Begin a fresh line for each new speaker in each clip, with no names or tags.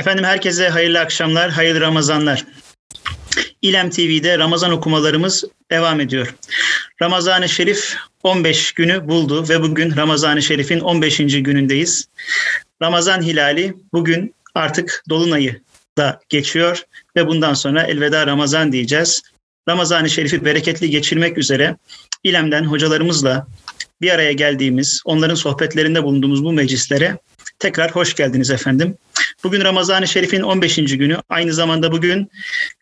Efendim herkese hayırlı akşamlar, hayırlı Ramazanlar. İlem TV'de Ramazan okumalarımız devam ediyor. Ramazan-ı Şerif 15 günü buldu ve bugün Ramazan-ı Şerif'in 15. günündeyiz. Ramazan hilali bugün artık Dolunay'ı da geçiyor ve bundan sonra elveda Ramazan diyeceğiz. Ramazan-ı Şerif'i bereketli geçirmek üzere İlem'den hocalarımızla bir araya geldiğimiz, onların sohbetlerinde bulunduğumuz bu meclislere tekrar hoş geldiniz efendim. Bugün Ramazan-ı Şerif'in 15. günü. Aynı zamanda bugün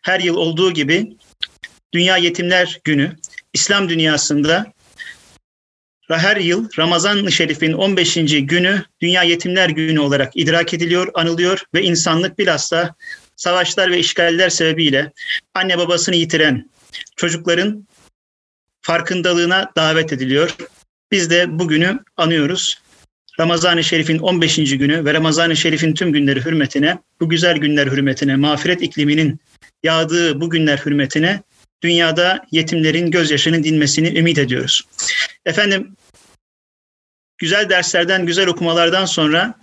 her yıl olduğu gibi Dünya Yetimler Günü. İslam dünyasında her yıl Ramazan-ı Şerif'in 15. günü Dünya Yetimler Günü olarak idrak ediliyor, anılıyor ve insanlık bilhassa savaşlar ve işgaller sebebiyle anne babasını yitiren çocukların farkındalığına davet ediliyor. Biz de bugünü anıyoruz. Ramazan-ı Şerif'in 15. günü ve Ramazan-ı Şerif'in tüm günleri hürmetine, bu güzel günler hürmetine, mağfiret ikliminin yağdığı bu günler hürmetine dünyada yetimlerin gözyaşının dinmesini ümit ediyoruz. Efendim güzel derslerden, güzel okumalardan sonra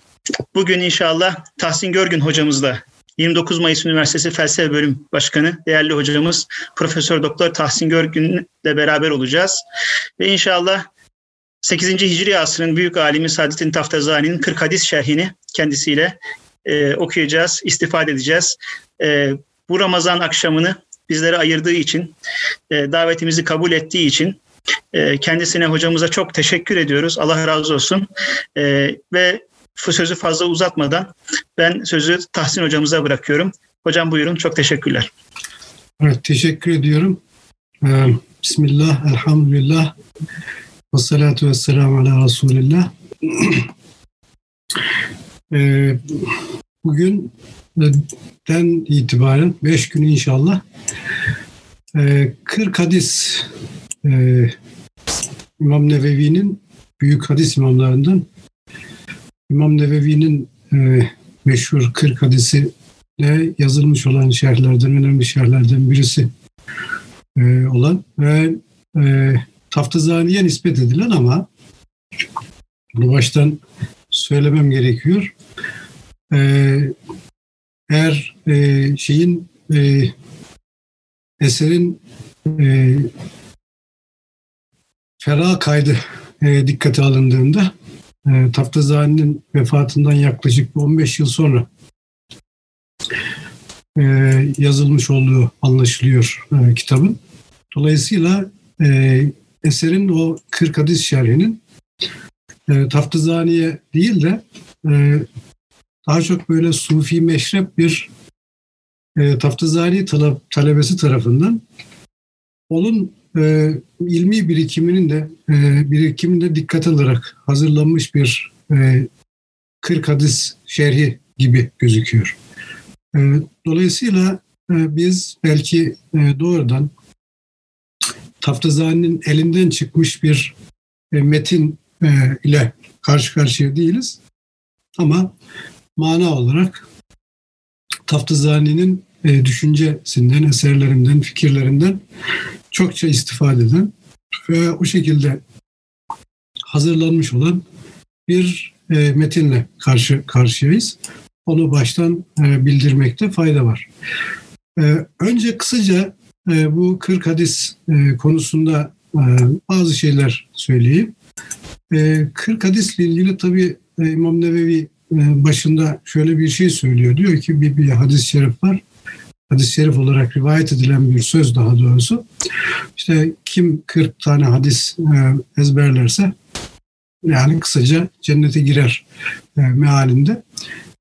bugün inşallah Tahsin Görgün hocamızla 29 Mayıs Üniversitesi Felsefe Bölüm Başkanı değerli hocamız Profesör Doktor Tahsin Görgün'le beraber olacağız. Ve inşallah 8. Hicri asrın büyük alimi Saadettin Taftazani'nin 40 hadis şerhini kendisiyle e, okuyacağız, istifade edeceğiz. E, bu Ramazan akşamını bizlere ayırdığı için, e, davetimizi kabul ettiği için e, kendisine hocamıza çok teşekkür ediyoruz. Allah razı olsun. E, ve sözü fazla uzatmadan ben sözü Tahsin hocamıza bırakıyorum. Hocam buyurun. Çok teşekkürler.
Evet, teşekkür ediyorum. Ee, Bismillah, elhamdülillah. Ve salatu ve selamu ala Resulillah. Ee, bugün den itibaren 5 gün inşallah 40 hadis e, İmam Nevevi'nin büyük hadis imamlarından İmam Nevevi'nin e, meşhur 40 hadisi de yazılmış olan şerhlerden, önemli şerhlerden birisi e, olan ve e, Taftazani'ye nispet edilen ama bunu baştan söylemem gerekiyor. E, eğer e, şeyin e, eserin e, ferah kaydı e, dikkate alındığında e, Taftazani'nin vefatından yaklaşık 15 yıl sonra e, yazılmış olduğu anlaşılıyor e, kitabın. Dolayısıyla e, eserin o 40 hadis şerhinin e, Taftazani'ye değil de e, daha çok böyle sufi meşrep bir e, Taftazani talebesi tarafından onun e, ilmi birikiminin de e, birikiminde dikkat alarak hazırlanmış bir e, 40 hadis şerhi gibi gözüküyor. E, dolayısıyla e, biz belki e, doğrudan Taftazani'nin elinden çıkmış bir e, metin e, ile karşı karşıya değiliz. Ama mana olarak Taftazani'nin e, düşüncesinden, eserlerinden, fikirlerinden çokça istifade eden ve o şekilde hazırlanmış olan bir metinle karşı karşıyayız. Onu baştan bildirmekte fayda var. Önce kısaca e, bu 40 hadis e, konusunda e, bazı şeyler söyleyeyim. E, 40 hadisle ilgili tabii e, İmam Nevevi başında şöyle bir şey söylüyor. Diyor ki bir, bir hadis-i şerif var hadis-i şerif olarak rivayet edilen bir söz daha doğrusu. İşte kim 40 tane hadis ezberlerse yani kısaca cennete girer e, mealinde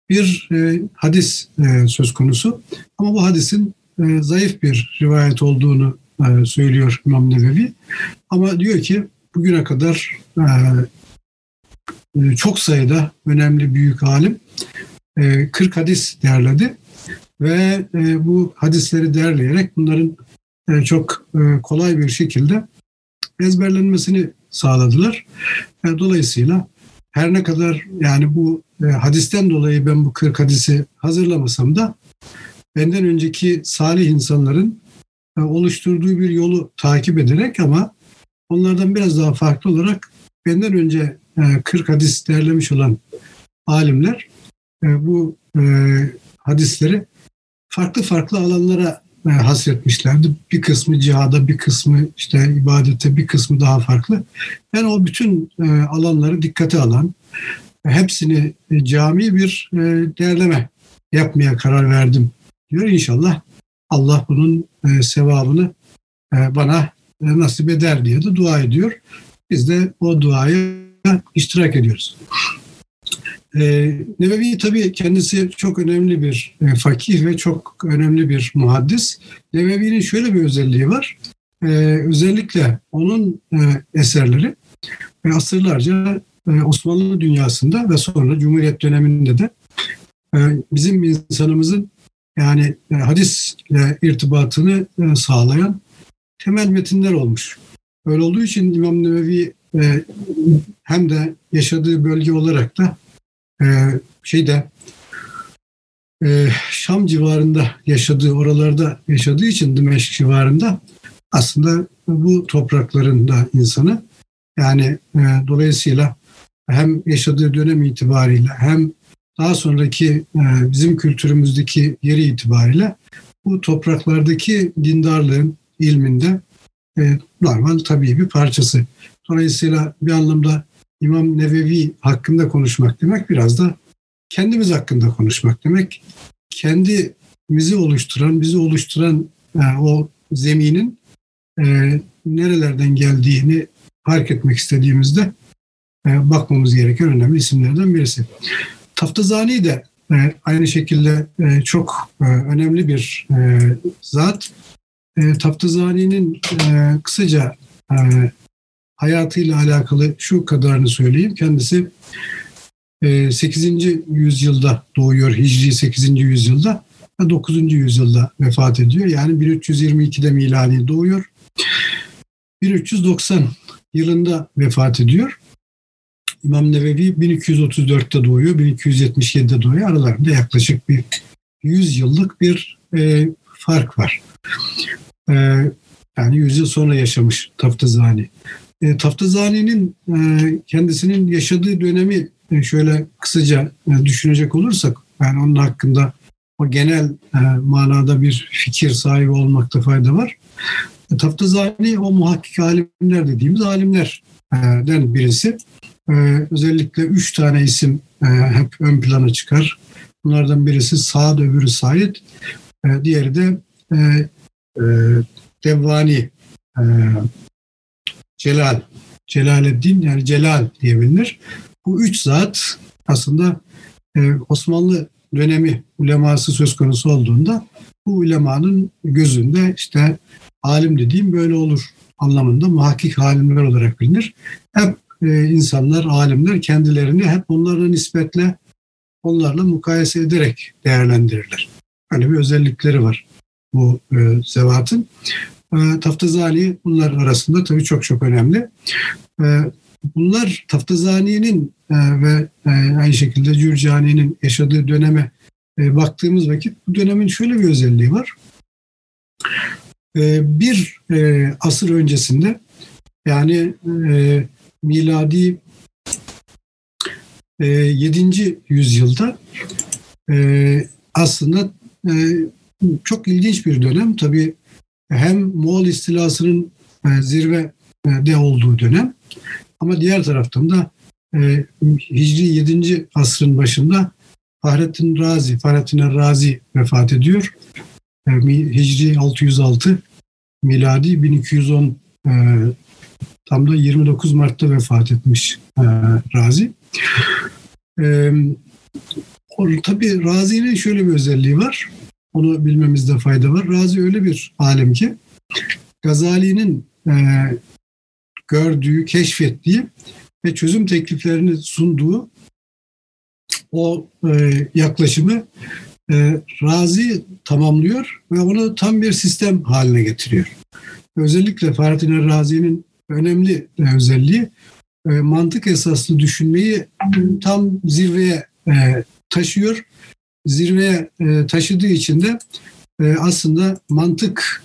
bir hadis söz konusu. Ama bu hadisin e, zayıf bir rivayet olduğunu e, söylüyor İmam Nevevi. Ama diyor ki bugüne kadar e, e çok sayıda önemli büyük alim e, 40 hadis derledi ve e, bu hadisleri derleyerek bunların e, çok e, kolay bir şekilde ezberlenmesini sağladılar. E, dolayısıyla her ne kadar yani bu e, hadisten dolayı ben bu 40 hadisi hazırlamasam da benden önceki salih insanların e, oluşturduğu bir yolu takip ederek ama onlardan biraz daha farklı olarak benden önce e, 40 hadis derlemiş olan alimler e, bu e, hadisleri farklı farklı alanlara e, hasretmişlerdi. Bir kısmı cihada, bir kısmı işte ibadete, bir kısmı daha farklı. Ben o bütün e, alanları dikkate alan, hepsini e, cami bir e, değerleme yapmaya karar verdim diyor. İnşallah Allah bunun e, sevabını e, bana e, nasip eder diye de dua ediyor. Biz de o duaya iştirak ediyoruz. E, Nebevi tabii kendisi çok önemli bir e, fakih ve çok önemli bir muhaddis. Nebevi'nin şöyle bir özelliği var. E, özellikle onun e, eserleri e, asırlarca e, Osmanlı dünyasında ve sonra Cumhuriyet döneminde de e, bizim insanımızın yani e, hadisle irtibatını e, sağlayan temel metinler olmuş. Öyle olduğu için İmam Nevevi e, hem de yaşadığı bölge olarak da şeyde Şam civarında yaşadığı, oralarda yaşadığı için Dimeşk civarında aslında bu toprakların da insanı yani dolayısıyla hem yaşadığı dönem itibariyle hem daha sonraki e, bizim kültürümüzdeki yeri itibariyle bu topraklardaki dindarlığın ilminde e, normal tabii bir parçası. Dolayısıyla bir anlamda İmam Nevevi hakkında konuşmak demek biraz da kendimiz hakkında konuşmak demek. Kendimizi oluşturan, bizi oluşturan e, o zeminin nerelerden geldiğini fark etmek istediğimizde bakmamız gereken önemli isimlerden birisi. Taftazani de e, aynı şekilde e, çok e, önemli bir e, zat. E, Taftazani'nin e, kısaca e, hayatıyla alakalı şu kadarını söyleyeyim. Kendisi e, 8. yüzyılda doğuyor, Hicri 8. yüzyılda ve 9. yüzyılda vefat ediyor. Yani 1322'de miladi doğuyor. 1390 yılında vefat ediyor. İmam Nevevi 1234'te doğuyor, 1277'de doğuyor. Aralarında yaklaşık bir 100 yıllık bir e, fark var. E, yani 100 yıl sonra yaşamış Taftazani. E, Taftazani'nin e, kendisinin yaşadığı dönemi e, şöyle kısaca e, düşünecek olursak, yani onun hakkında o genel e, manada bir fikir sahibi olmakta fayda var. E, Taftazani o muhakkik alimler dediğimiz alimlerden birisi özellikle üç tane isim e, hep ön plana çıkar. Bunlardan birisi Saad, öbürü Said, e, diğeri de e, e, Devvani, Celal, Celaleddin yani Celal diye bilinir. Bu üç zat aslında Osmanlı dönemi uleması söz konusu olduğunda bu ulemanın gözünde işte alim dediğim böyle olur anlamında muhakkik alimler olarak bilinir. Hep e, insanlar, alimler kendilerini hep onlarla nispetle, onlarla mukayese ederek değerlendirirler. Böyle bir özellikleri var bu e, zevatın. E, Taftazani bunlar arasında tabii çok çok önemli. E, bunlar Taftazani'nin e, ve aynı şekilde Cürcani'nin yaşadığı döneme baktığımız vakit bu dönemin şöyle bir özelliği var. Bir asır öncesinde yani e, miladi e, 7. yüzyılda e, aslında e, çok ilginç bir dönem. Tabii hem Moğol istilasının e, zirvede olduğu dönem ama diğer taraftan da e, Hicri 7. asrın başında Fahrettin Razi, Fahrettin Razi vefat ediyor. E, Hicri 606, miladi 1210 e, Tam da 29 Mart'ta vefat etmiş e, Razi. E, tabii Razi'nin şöyle bir özelliği var. Onu bilmemizde fayda var. Razi öyle bir alim ki Gazali'nin e, gördüğü, keşfettiği ve çözüm tekliflerini sunduğu o e, yaklaşımı e, Razi tamamlıyor ve onu tam bir sistem haline getiriyor. Özellikle Fahrettin Razi'nin önemli özelliği e, mantık esaslı düşünmeyi tam zirveye e, taşıyor. Zirveye e, taşıdığı için de aslında mantık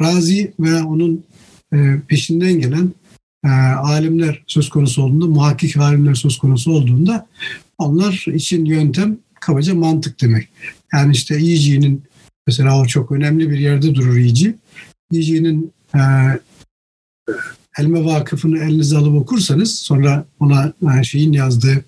Razi ve onun peşinden gelen alimler söz konusu olduğunda, muhakkik alimler söz konusu olduğunda onlar için yöntem kabaca mantık demek. Yani işte iyiciğinin mesela o çok önemli bir yerde durur iyici. İyiciğinin e, Elme Vakıfı'nı elinize alıp okursanız sonra ona e, şeyin yazdığı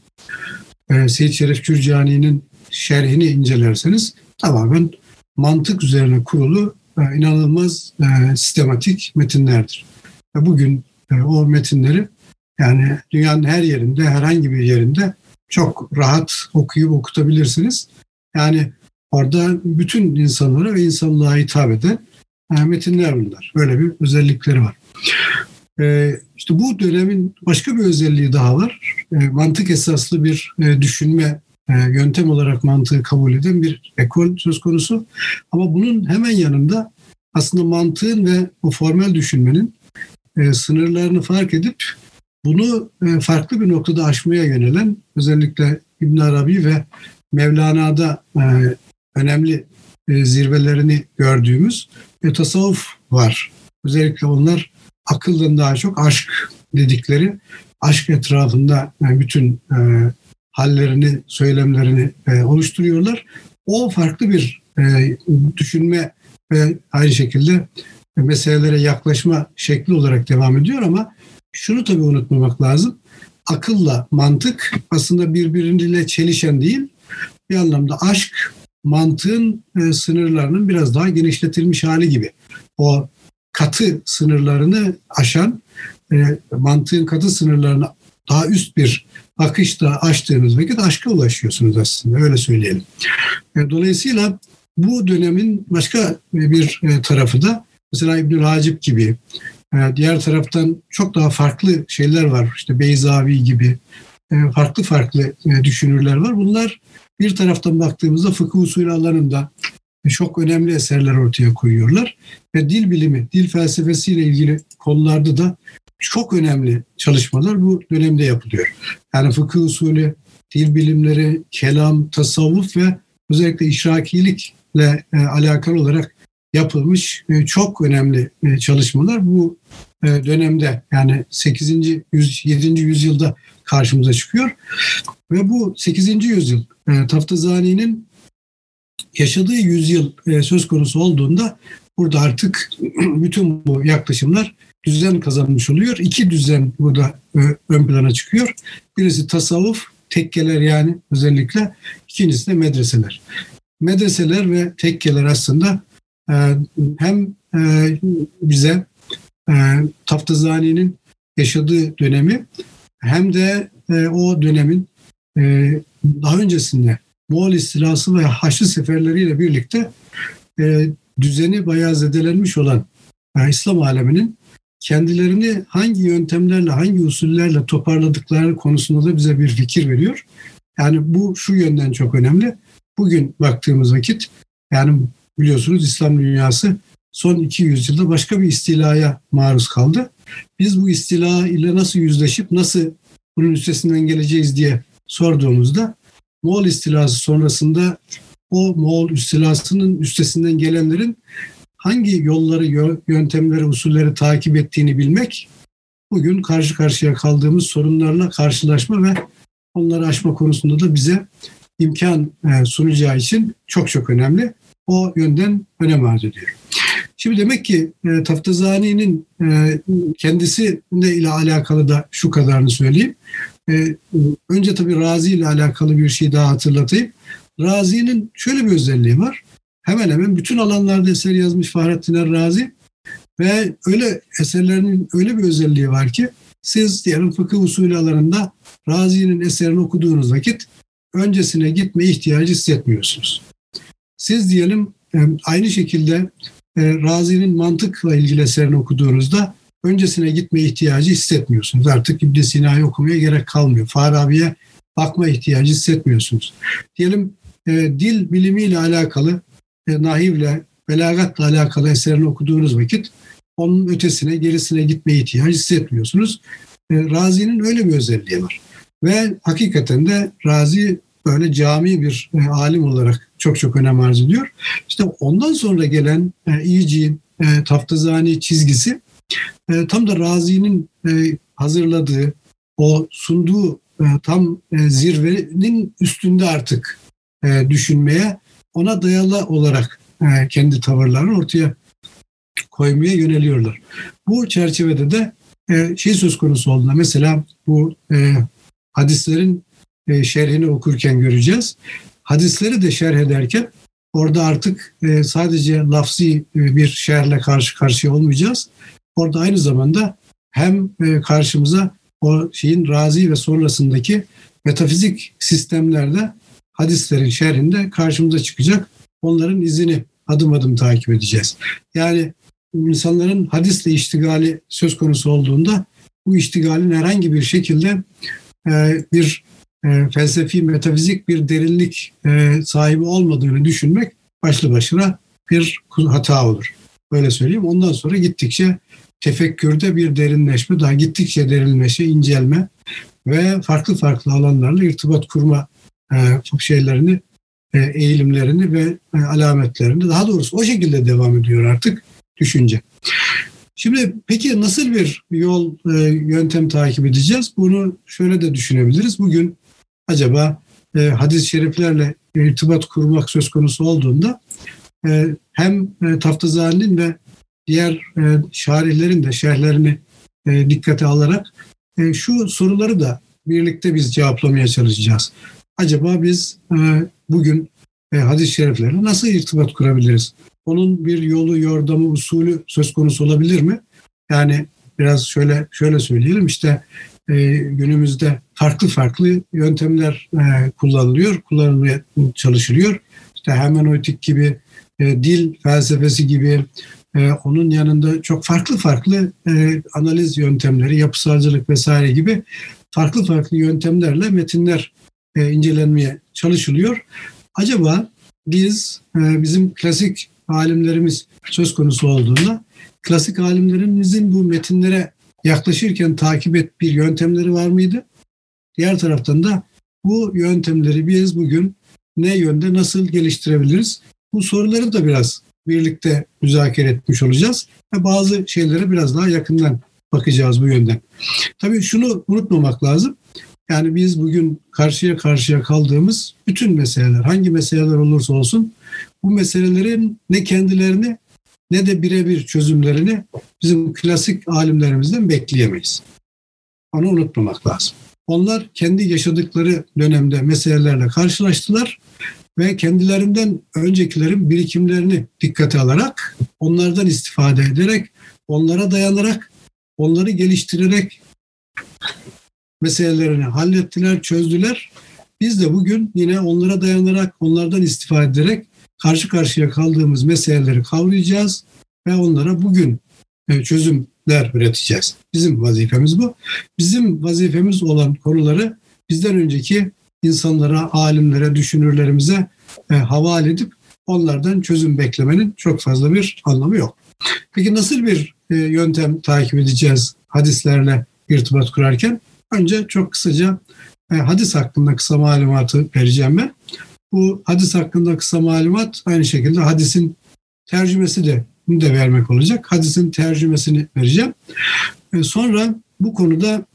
e, Seyyid Şeref Kürcani'nin şerhini incelerseniz tamamen mantık üzerine kurulu e, inanılmaz e, sistematik metinlerdir. Ve bugün e, o metinleri yani dünyanın her yerinde, herhangi bir yerinde çok rahat okuyup okutabilirsiniz. Yani orada bütün insanlara ve insanlığa hitap eden metinler bunlar. Böyle bir özellikleri var. E, işte bu dönemin başka bir özelliği daha var. E, mantık esaslı bir e, düşünme e, yöntem olarak mantığı kabul eden bir ekol söz konusu. Ama bunun hemen yanında aslında mantığın ve o formel düşünmenin e, sınırlarını fark edip bunu farklı bir noktada aşmaya yönelen özellikle İbn Arabi ve Mevlana'da önemli zirvelerini gördüğümüz bir tasavvuf var. Özellikle onlar akıldan daha çok aşk dedikleri aşk etrafında yani bütün e, hallerini, söylemlerini e, oluşturuyorlar. O farklı bir e, düşünme ve aynı şekilde meselelere yaklaşma şekli olarak devam ediyor ama şunu tabii unutmamak lazım. Akılla mantık aslında birbiriyle çelişen değil. Bir anlamda aşk mantığın e, sınırlarının biraz daha genişletilmiş hali gibi. O katı sınırlarını aşan, e, mantığın katı sınırlarını daha üst bir akışta açtığınız vakit aşka ulaşıyorsunuz aslında öyle söyleyelim. E, dolayısıyla bu dönemin başka bir e, tarafı da mesela İbnül Hacip gibi e, diğer taraftan çok daha farklı şeyler var. İşte Beyzavi gibi e, farklı farklı düşünürler var. Bunlar bir taraftan baktığımızda fıkıh usulü alanında çok önemli eserler ortaya koyuyorlar. Ve dil bilimi, dil felsefesiyle ilgili konularda da çok önemli çalışmalar bu dönemde yapılıyor. Yani fıkıh usulü, dil bilimleri, kelam, tasavvuf ve özellikle işrakilikle alakalı olarak yapılmış e, çok önemli e, çalışmalar bu e, dönemde yani 8. 7. yüzyılda karşımıza çıkıyor. Ve bu 8. yüzyıl Taftazani'nin yaşadığı yüzyıl söz konusu olduğunda burada artık bütün bu yaklaşımlar düzen kazanmış oluyor. İki düzen burada ön plana çıkıyor. Birisi tasavvuf, tekkeler yani özellikle. ikincisi de medreseler. Medreseler ve tekkeler aslında hem e, bize e, Taftazani'nin yaşadığı dönemi hem de e, o dönemin daha öncesinde Moğol istilası ve Haçlı seferleriyle birlikte düzeni bayağı zedelenmiş olan İslam aleminin kendilerini hangi yöntemlerle, hangi usullerle toparladıkları konusunda da bize bir fikir veriyor. Yani bu şu yönden çok önemli. Bugün baktığımız vakit yani biliyorsunuz İslam dünyası son 200 yılda başka bir istilaya maruz kaldı. Biz bu istila ile nasıl yüzleşip nasıl bunun üstesinden geleceğiz diye sorduğumuzda Moğol istilası sonrasında o Moğol istilasının üstesinden gelenlerin hangi yolları, yöntemleri, usulleri takip ettiğini bilmek bugün karşı karşıya kaldığımız sorunlarla karşılaşma ve onları aşma konusunda da bize imkan e, sunacağı için çok çok önemli o yönden önem arz ediyor. Şimdi demek ki e, Taftazani'nin e, kendisi ile alakalı da şu kadarını söyleyeyim. E, önce tabii Razi ile alakalı bir şey daha hatırlatayım. Razi'nin şöyle bir özelliği var. Hemen hemen bütün alanlarda eser yazmış Fahrettin Er Razi. Ve öyle eserlerinin öyle bir özelliği var ki siz diyelim fıkıh usulü alanında Razi'nin eserini okuduğunuz vakit öncesine gitme ihtiyacı hissetmiyorsunuz. Siz diyelim e, aynı şekilde e, Razi'nin mantıkla ilgili eserini okuduğunuzda öncesine gitme ihtiyacı hissetmiyorsunuz. Artık İbn Sina'yı okumaya gerek kalmıyor. Farabi'ye bakma ihtiyacı hissetmiyorsunuz. Diyelim e, dil bilimiyle alakalı, e, nahivle, belagatla alakalı eserini okuduğunuz vakit onun ötesine, gerisine gitme ihtiyacı hissetmiyorsunuz. E, Razi'nin öyle bir özelliği var. Ve hakikaten de Razi böyle cami bir e, alim olarak çok çok önem arz ediyor. İşte ondan sonra gelen e, İyici'nin e, Taftazani çizgisi e, tam da Razi'nin e, hazırladığı, o sunduğu e, tam e, zirvenin üstünde artık e, düşünmeye, ona dayalı olarak e, kendi tavırlarını ortaya koymaya yöneliyorlar. Bu çerçevede de e, şey söz konusu olduğunda mesela bu e, hadislerin e, şerhini okurken göreceğiz. Hadisleri de şerh ederken orada artık e, sadece lafzi e, bir şerhle karşı karşıya olmayacağız. Orada aynı zamanda hem e, karşımıza o şeyin razi ve sonrasındaki metafizik sistemlerde hadislerin şerhinde karşımıza çıkacak. Onların izini adım adım takip edeceğiz. Yani insanların hadisle iştigali söz konusu olduğunda bu iştigalin herhangi bir şekilde bir e, felsefi, metafizik bir derinlik e, sahibi olmadığını düşünmek başlı başına bir hata olur. Böyle söyleyeyim. Ondan sonra gittikçe tefekkürde bir derinleşme, daha gittikçe derinleşme, incelme ve farklı farklı alanlarla irtibat kurma e, şeylerini, e, eğilimlerini ve alametlerini daha doğrusu o şekilde devam ediyor artık düşünce. Şimdi peki nasıl bir yol, yöntem takip edeceğiz? Bunu şöyle de düşünebiliriz. Bugün acaba e, hadis-i şeriflerle irtibat kurmak söz konusu olduğunda e, hem e, Taftazani'nin ve diğer e, şarihlerin de şerhlerini e, dikkate alarak e, şu soruları da birlikte biz cevaplamaya çalışacağız. Acaba biz e, bugün e, hadis-i şeriflerle nasıl irtibat kurabiliriz? Onun bir yolu, yordamı, usulü söz konusu olabilir mi? Yani biraz şöyle şöyle söyleyelim işte e, günümüzde farklı farklı yöntemler e, kullanılıyor, kullanılmaya çalışılıyor. İşte hermeneutik gibi, e, dil felsefesi gibi, e, onun yanında çok farklı farklı e, analiz yöntemleri, yapısalcılık vesaire gibi farklı farklı yöntemlerle metinler e, incelenmeye çalışılıyor. Acaba biz e, bizim klasik alimlerimiz söz konusu olduğunda klasik alimlerimizin bu metinlere yaklaşırken takip et bir yöntemleri var mıydı? Diğer taraftan da bu yöntemleri biz bugün ne yönde nasıl geliştirebiliriz? Bu soruları da biraz birlikte müzakere etmiş olacağız. Ve bazı şeylere biraz daha yakından bakacağız bu yönden. Tabii şunu unutmamak lazım. Yani biz bugün karşıya karşıya kaldığımız bütün meseleler, hangi meseleler olursa olsun bu meselelerin ne kendilerini ne de birebir çözümlerini bizim klasik alimlerimizden bekleyemeyiz. Onu unutmamak lazım. Onlar kendi yaşadıkları dönemde meselelerle karşılaştılar ve kendilerinden öncekilerin birikimlerini dikkate alarak, onlardan istifade ederek, onlara dayanarak, onları geliştirerek meselelerini hallettiler, çözdüler. Biz de bugün yine onlara dayanarak, onlardan istifade ederek karşı karşıya kaldığımız meseleleri kavrayacağız ve onlara bugün e, çözümler üreteceğiz. Bizim vazifemiz bu. Bizim vazifemiz olan konuları bizden önceki insanlara, alimlere, düşünürlerimize e, havale edip onlardan çözüm beklemenin çok fazla bir anlamı yok. Peki nasıl bir e, yöntem takip edeceğiz hadislerle irtibat kurarken? Önce çok kısaca hadis hakkında kısa malumatı vereceğim ben. Bu hadis hakkında kısa malumat aynı şekilde hadisin tercümesi de de vermek olacak. Hadisin tercümesini vereceğim. E, sonra bu konuda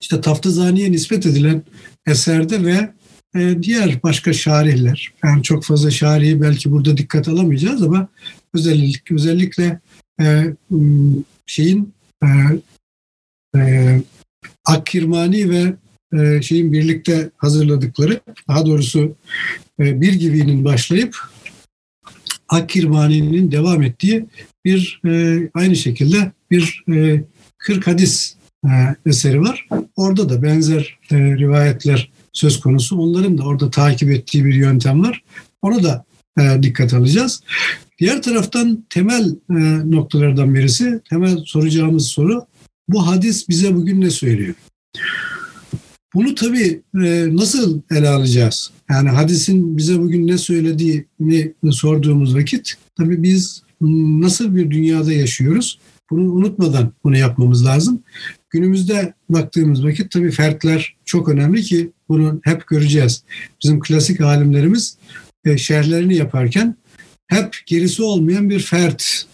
işte Taftazani'ye nispet edilen eserde ve e, diğer başka şarihler, yani çok fazla şarihi belki burada dikkat alamayacağız ama özellikle özellikle e, şeyin e, e, Akkirmani ve e, şeyin birlikte hazırladıkları, daha doğrusu e, bir gibinin başlayıp Akkirmani'nin devam ettiği bir e, aynı şekilde bir e, 40 hadis eseri var. Orada da benzer rivayetler söz konusu. Onların da orada takip ettiği bir yöntem var. Ona da dikkat alacağız. Diğer taraftan temel noktalardan birisi, temel soracağımız soru bu hadis bize bugün ne söylüyor? Bunu tabii e, nasıl ele alacağız? Yani hadisin bize bugün ne söylediğini sorduğumuz vakit tabii biz nasıl bir dünyada yaşıyoruz? Bunu unutmadan bunu yapmamız lazım. Günümüzde baktığımız vakit tabii fertler çok önemli ki bunu hep göreceğiz. Bizim klasik alimlerimiz e, şerhlerini yaparken hep gerisi olmayan bir fert.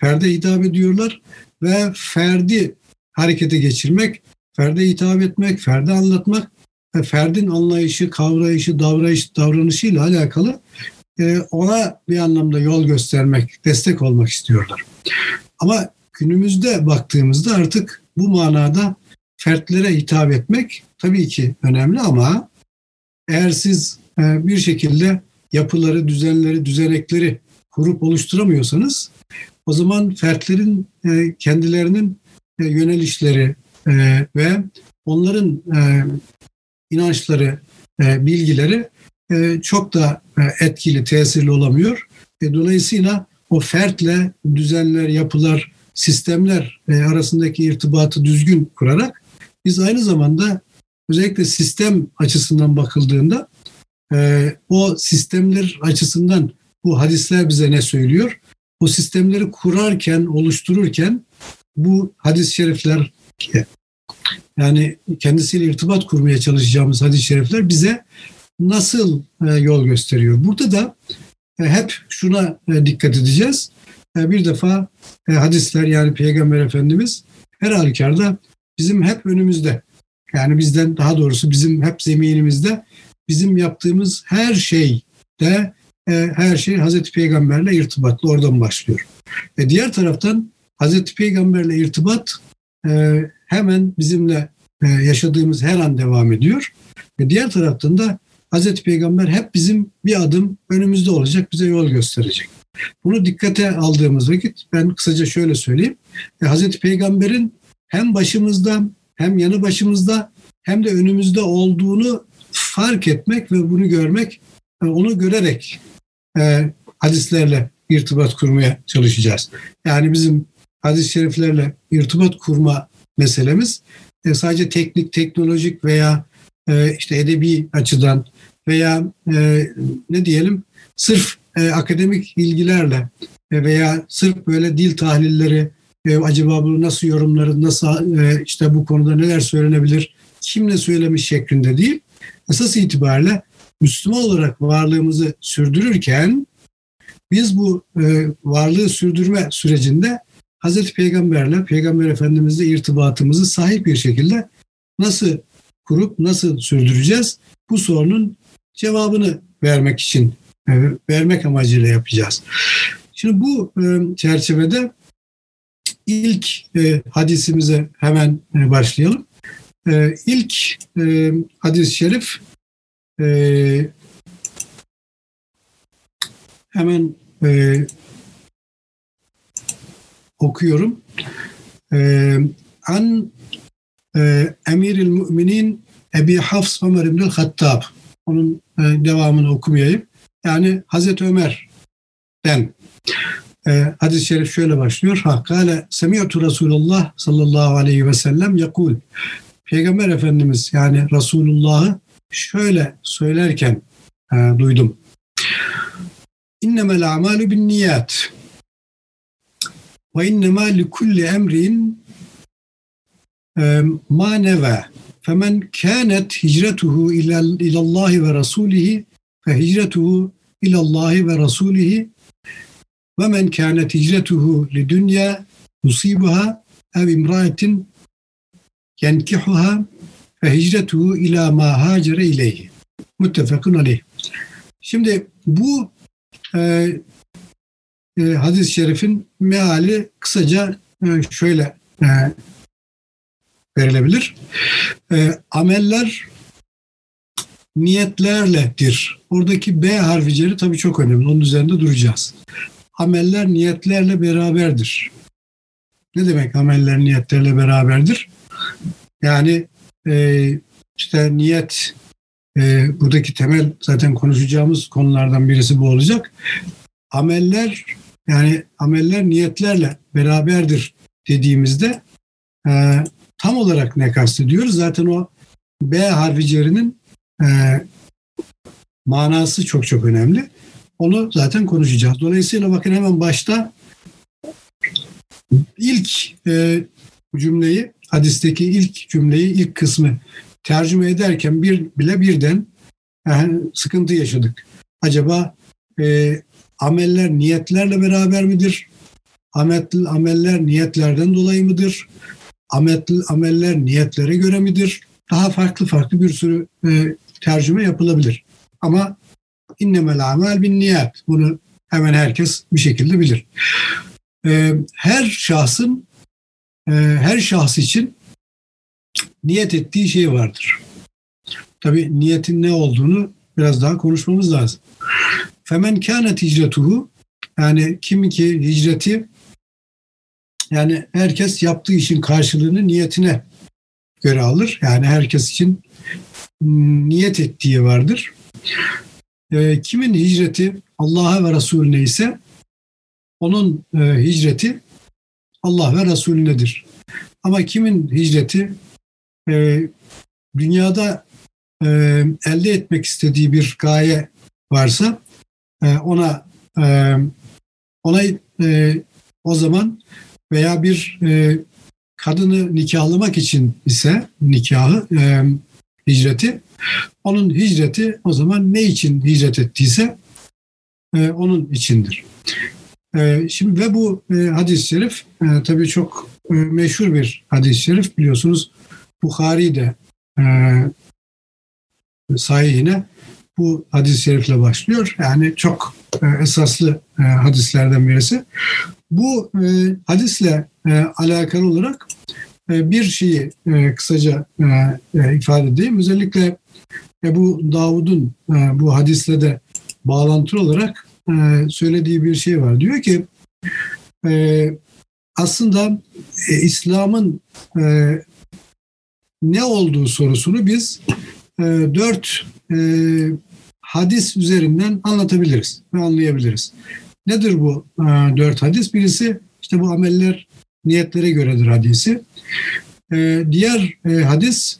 Ferde hitap ediyorlar ve ferdi harekete geçirmek, ferde hitap etmek, ferde anlatmak e, ferdin anlayışı, kavrayışı, davranış, davranışıyla alakalı e, ona bir anlamda yol göstermek, destek olmak istiyorlar. Ama günümüzde baktığımızda artık bu manada fertlere hitap etmek tabii ki önemli ama eğer siz e, bir şekilde yapıları, düzenleri, düzenekleri kurup oluşturamıyorsanız o zaman fertlerin e, kendilerinin e, yönelişleri ve onların inançları, bilgileri çok da etkili, tesirli olamıyor. Dolayısıyla o fertle düzenler, yapılar, sistemler arasındaki irtibatı düzgün kurarak biz aynı zamanda özellikle sistem açısından bakıldığında e, o sistemler açısından bu hadisler bize ne söylüyor? O sistemleri kurarken, oluştururken bu hadis-i şerifler yani kendisiyle irtibat kurmaya çalışacağımız hadis-i şerifler bize nasıl e, yol gösteriyor? Burada da e, hep şuna e, dikkat edeceğiz. E, bir defa e, hadisler yani Peygamber Efendimiz her halükarda bizim hep önümüzde. Yani bizden daha doğrusu bizim hep zeminimizde bizim yaptığımız her şey de e, her şey Hazreti Peygamberle irtibatlı oradan başlıyor. Ve diğer taraftan Hazreti Peygamberle irtibat e, hemen bizimle e, yaşadığımız her an devam ediyor. Ve diğer taraftan da Hazreti Peygamber hep bizim bir adım önümüzde olacak, bize yol gösterecek. Bunu dikkate aldığımız vakit ben kısaca şöyle söyleyeyim. E, Hazreti Peygamber'in hem başımızda hem yanı başımızda hem de önümüzde olduğunu fark etmek ve bunu görmek, e, onu görerek e, hadislerle irtibat kurmaya çalışacağız. Yani bizim hadis-i şeriflerle irtibat kurma meselemiz e, sadece teknik, teknolojik veya e, işte edebi açıdan veya e, ne diyelim sırf e, akademik ilgilerle e, veya sırf böyle dil tahlilleri e, acaba bunu nasıl yorumları, nasıl e, işte bu konuda neler söylenebilir, kim ne söylemiş şeklinde değil. Esas itibariyle Müslüman olarak varlığımızı sürdürürken biz bu e, varlığı sürdürme sürecinde Hazreti Peygamberle, Peygamber Efendimizle irtibatımızı sahip bir şekilde nasıl kurup nasıl sürdüreceğiz? Bu sorunun cevabını vermek için, e, vermek amacıyla yapacağız. Şimdi bu e, çerçevede ilk e, hadisimize hemen başlayalım. İlk hadis-i şerif hemen okuyorum. E, an e, Emiril Müminin Ebi Hafs Ömer İbnül Hattab. Onun e, devamını okumayayım. Yani Hazreti Ömer'den e, hadis-i şerif şöyle başlıyor. Hakkale semi'tu Resulullah sallallahu aleyhi ve sellem yakul. Peygamber Efendimiz yani Resulullah'ı şöyle söylerken e, duydum. İnnemel amalu bin niyat ve innema li kulli emrin e, ma neve femen kânet hicretuhu ilallahi ve rasulihi fe hicretuhu ilallahi ve rasulihi ve men kânet hicretuhu li dünya yusibuha ev imraetin yenkihuha ve hicretuhu ila ma hacere ileyhi. Muttefakun aleyh. Şimdi bu e, e, hadis-i şerifin meali kısaca e, şöyle e, verilebilir. E, ameller niyetlerledir. Oradaki B harfi tabii çok önemli. Onun üzerinde duracağız. Ameller niyetlerle beraberdir. Ne demek ameller niyetlerle beraberdir? Yani e, işte niyet e, buradaki temel zaten konuşacağımız konulardan birisi bu olacak. Ameller yani ameller niyetlerle beraberdir dediğimizde e, tam olarak ne kastediyoruz? Zaten o B harfi cerinin e, manası çok çok önemli. Onu zaten konuşacağız. Dolayısıyla bakın hemen başta ilk e, cümleyi hadisteki ilk cümleyi, ilk kısmı tercüme ederken bir bile birden yani sıkıntı yaşadık. Acaba e, ameller niyetlerle beraber midir? Ametli ameller niyetlerden dolayı mıdır? Ametli ameller niyetlere göre midir? daha farklı farklı bir sürü e, tercüme yapılabilir. Ama innemel amel bin niyat. Bunu hemen herkes bir şekilde bilir. E, her şahsın e, her şahs için niyet ettiği şey vardır. Tabi niyetin ne olduğunu biraz daha konuşmamız lazım. Femen kânet hicretuhu yani kim ki hicreti yani herkes yaptığı işin karşılığını niyetine göre alır. Yani herkes için niyet ettiği vardır. E, kimin hicreti Allah'a ve Resulüne ise onun e, hicreti Allah ve Resulünedir. Ama kimin hicreti e, dünyada e, elde etmek istediği bir gaye varsa e, ona e, ona e, o zaman veya bir e, kadını nikahlamak için ise nikahı e, hicreti onun hicreti o zaman ne için hicret ettiyse e, onun içindir. Şimdi ve bu e, hadis-i şerif tabii çok meşhur bir hadis-i şerif biliyorsunuz Bukhari de e, sahihine bu hadis-i şerifle başlıyor. Yani çok e, esaslı e, hadislerden birisi. Bu e, hadisle alakalı olarak bir şeyi kısaca ifade edeyim. Özellikle Ebu Davud'un bu hadisle de bağlantılı olarak söylediği bir şey var. Diyor ki aslında İslam'ın ne olduğu sorusunu biz dört hadis üzerinden anlatabiliriz ve anlayabiliriz. Nedir bu e, dört hadis? Birisi işte bu ameller niyetlere göredir hadisi. E, diğer e, hadis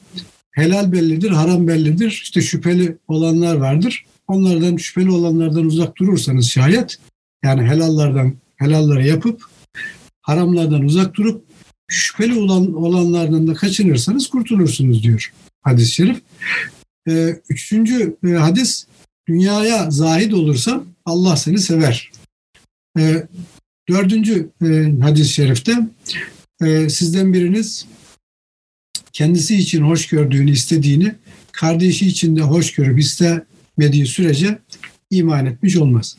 helal bellidir, haram bellidir. İşte şüpheli olanlar vardır. Onlardan şüpheli olanlardan uzak durursanız şayet yani helallardan helalları yapıp haramlardan uzak durup şüpheli olan olanlardan da kaçınırsanız kurtulursunuz diyor hadis-i şerif. Ee, üçüncü e, hadis dünyaya zahid olursan Allah seni sever. Ee, dördüncü e, hadis-i şerifte e, sizden biriniz kendisi için hoş gördüğünü, istediğini kardeşi için de hoş görüp istemediği sürece iman etmiş olmaz.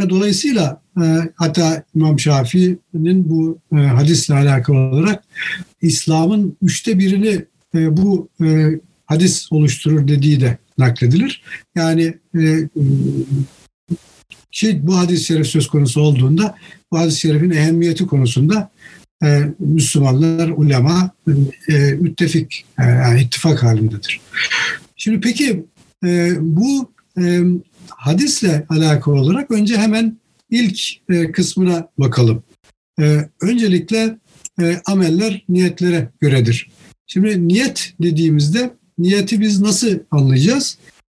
Ve dolayısıyla e, hatta İmam Şafii'nin bu e, hadisle alakalı olarak İslam'ın üçte birini e, bu e, hadis oluşturur dediği de nakledilir. Yani e, şey, bu hadis-i şerif söz konusu olduğunda bu hadis-i şerifin ehemmiyeti konusunda e, Müslümanlar, ulema e, müttefik, e, yani ittifak halindedir. Şimdi peki e, bu e, hadisle alakalı olarak önce hemen ilk e, kısmına bakalım. E, öncelikle e, ameller niyetlere göredir. Şimdi niyet dediğimizde niyeti biz nasıl anlayacağız?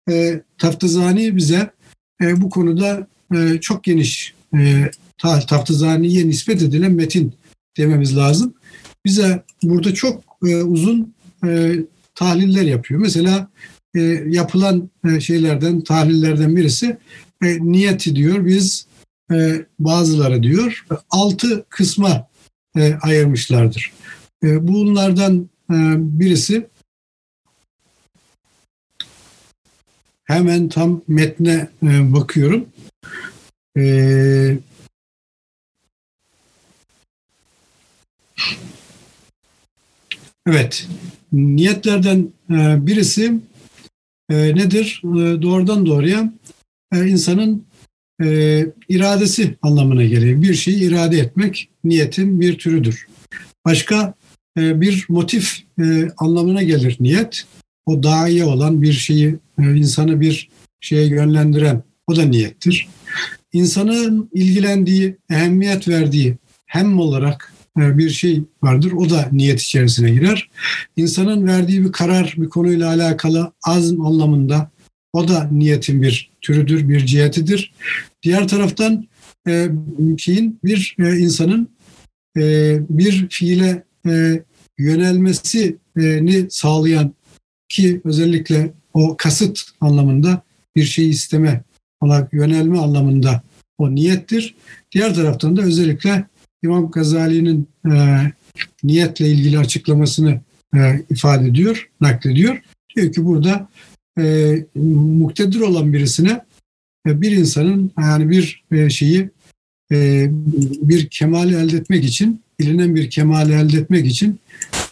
E, Taftazani bize e, bu konuda e, çok geniş e, Taftazani'ye nispet edilen metin dememiz lazım. Bize burada çok e, uzun e, tahliller yapıyor. Mesela e, yapılan e, şeylerden, tahlillerden birisi e, niyeti diyor. Biz e, bazıları diyor altı kısma e, ayırmışlardır. E, bunlardan e, birisi hemen tam metne e, bakıyorum. E, Evet, niyetlerden e, birisi e, nedir? E, doğrudan doğruya insanın iradesi anlamına geliyor. Bir şeyi irade etmek niyetin bir türüdür. Başka bir motif anlamına gelir niyet. O dahiye olan bir şeyi, insanı bir şeye yönlendiren o da niyettir. İnsanın ilgilendiği, ehemmiyet verdiği hem olarak e, bir şey vardır. O da niyet içerisine girer. İnsanın verdiği bir karar bir konuyla alakalı azm anlamında o da niyetin bir türüdür, bir cihetidir. Diğer taraftan e, şeyin bir e, insanın bir fiile yönelmesini sağlayan ki özellikle o kasıt anlamında bir şey isteme olarak yönelme anlamında o niyettir. Diğer taraftan da özellikle İmam Gazali'nin e, niyetle ilgili açıklamasını e, ifade ediyor, naklediyor. Diyor ki burada e, muktedir olan birisine e, bir insanın yani bir e, şeyi e, bir kemali elde etmek için, bilinen bir kemali elde etmek için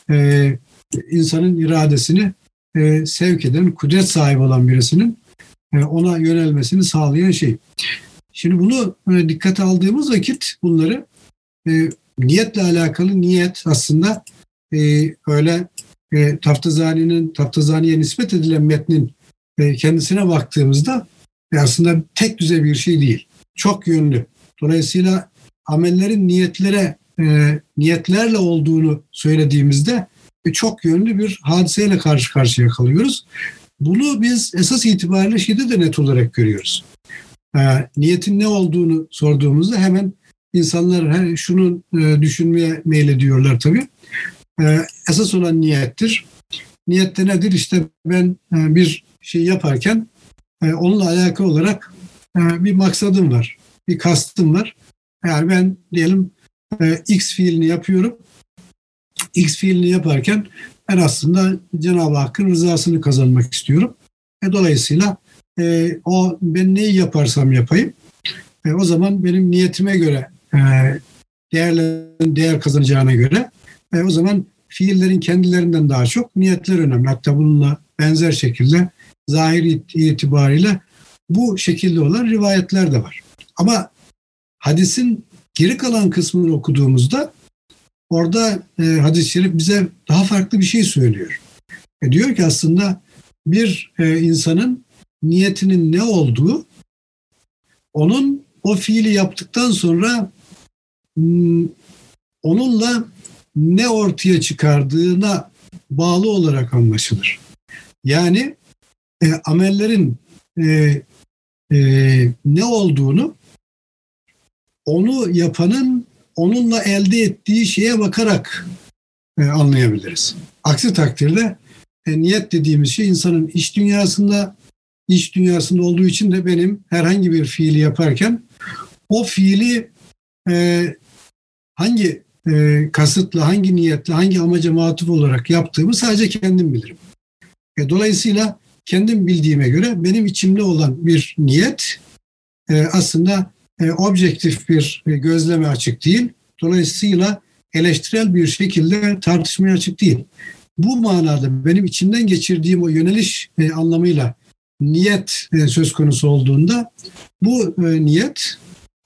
e, insanın iradesini e, sevk eden, kudret sahibi olan birisinin e, ona yönelmesini sağlayan şey. Şimdi bunu e, dikkate aldığımız vakit bunları e, niyetle alakalı niyet aslında e, öyle e, Taftazani'nin Taftazani'ye nispet edilen metnin e, kendisine baktığımızda e, aslında tek düze bir şey değil. Çok yönlü. Dolayısıyla amellerin niyetlere e, niyetlerle olduğunu söylediğimizde e, çok yönlü bir hadiseyle karşı karşıya kalıyoruz. Bunu biz esas itibariyle şeyde de net olarak görüyoruz. E, niyetin ne olduğunu sorduğumuzda hemen insanlar her şunu e, düşünmeye meylediyorlar tabii. E, esas olan niyettir. Niyette nedir? İşte ben e, bir şey yaparken e, onunla alakalı olarak e, bir maksadım var, bir kastım var. Yani ben diyelim e, X fiilini yapıyorum. X fiilini yaparken ben aslında Cenab-ı Hakk'ın rızasını kazanmak istiyorum. E, dolayısıyla e, o ben neyi yaparsam yapayım e, o zaman benim niyetime göre e, değerlerin değer kazanacağına göre e, o zaman fiillerin kendilerinden daha çok niyetler önemli. Hatta bununla benzer şekilde zahir itibariyle bu şekilde olan rivayetler de var. Ama hadisin geri kalan kısmını okuduğumuzda orada e, hadis-i şerif bize daha farklı bir şey söylüyor. E, diyor ki aslında bir e, insanın niyetinin ne olduğu onun o fiili yaptıktan sonra hmm, onunla ne ortaya çıkardığına bağlı olarak anlaşılır. Yani e, amellerin e, e, ne olduğunu onu yapanın onunla elde ettiği şeye bakarak e, anlayabiliriz. Aksi takdirde e, niyet dediğimiz şey insanın iş dünyasında iş dünyasında olduğu için de benim herhangi bir fiili yaparken o fiili e, hangi e, kasıtla, hangi niyetle, hangi amaca matuf olarak yaptığımı sadece kendim bilirim. E, dolayısıyla kendim bildiğime göre benim içimde olan bir niyet e, aslında e, objektif bir e, gözleme açık değil. Dolayısıyla eleştirel bir şekilde tartışmaya açık değil. Bu manada benim içimden geçirdiğim o yöneliş e, anlamıyla niyet e, söz konusu olduğunda bu e, niyet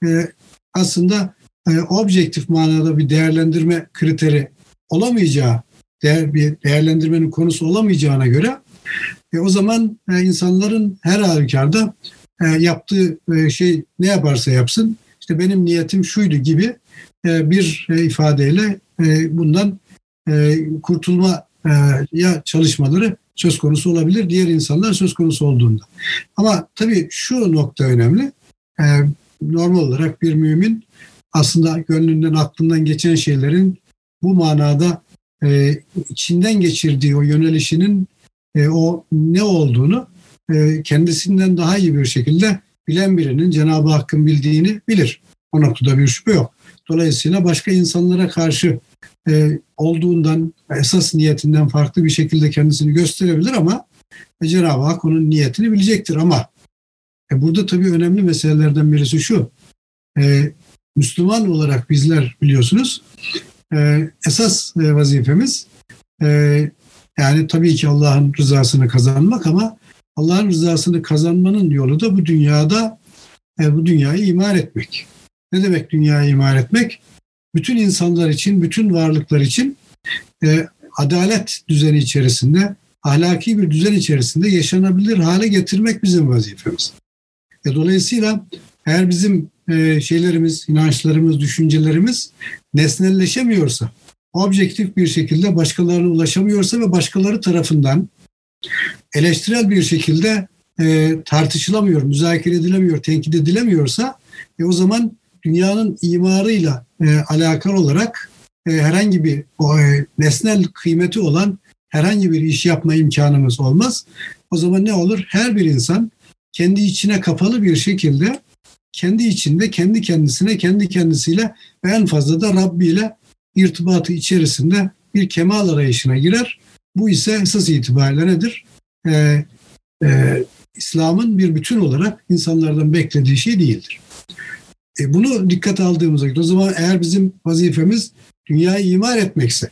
e, aslında e, objektif manada bir değerlendirme kriteri olamayacağı, değer, bir değerlendirmenin konusu olamayacağına göre e, o zaman e, insanların her halükarda yaptığı e, şey ne yaparsa yapsın, işte benim niyetim şuydu gibi e, bir e, ifadeyle e, bundan e, kurtulma e, ya çalışmaları söz konusu olabilir diğer insanlar söz konusu olduğunda. Ama tabii şu nokta önemli. E, normal olarak bir mümin aslında gönlünden aklından geçen şeylerin bu manada e, içinden geçirdiği o yönelişinin e, o ne olduğunu e, kendisinden daha iyi bir şekilde bilen birinin Cenab-ı Hakk'ın bildiğini bilir. O noktada bir şüphe yok. Dolayısıyla başka insanlara karşı e, olduğundan, esas niyetinden farklı bir şekilde kendisini gösterebilir ama e, Cenab-ı Hak onun niyetini bilecektir. Ama e, burada tabii önemli meselelerden birisi şu. E, Müslüman olarak bizler biliyorsunuz e, esas e, vazifemiz e, yani tabii ki Allah'ın rızasını kazanmak ama Allah'ın rızasını kazanmanın yolu da bu dünyada e, bu dünyayı imar etmek. Ne demek dünyayı imar etmek? Bütün insanlar için, bütün varlıklar için e, adalet düzeni içerisinde, ahlaki bir düzen içerisinde yaşanabilir hale getirmek bizim vazifemiz. E, dolayısıyla eğer bizim e, şeylerimiz, inançlarımız, düşüncelerimiz nesnelleşemiyorsa, objektif bir şekilde başkalarına ulaşamıyorsa ve başkaları tarafından eleştirel bir şekilde e, tartışılamıyor, müzakere edilemiyor, tenkit edilemiyorsa e, o zaman dünyanın imarıyla e, alakalı olarak e, herhangi bir o, e, nesnel kıymeti olan herhangi bir iş yapma imkanımız olmaz. O zaman ne olur? Her bir insan kendi içine kapalı bir şekilde kendi içinde, kendi kendisine, kendi kendisiyle ve en fazla da Rabbi ile irtibatı içerisinde bir kemal arayışına girer. Bu ise esas itibariyle nedir? Ee, e, İslam'ın bir bütün olarak insanlardan beklediği şey değildir. E, bunu dikkat aldığımızda o zaman eğer bizim vazifemiz dünyayı imar etmekse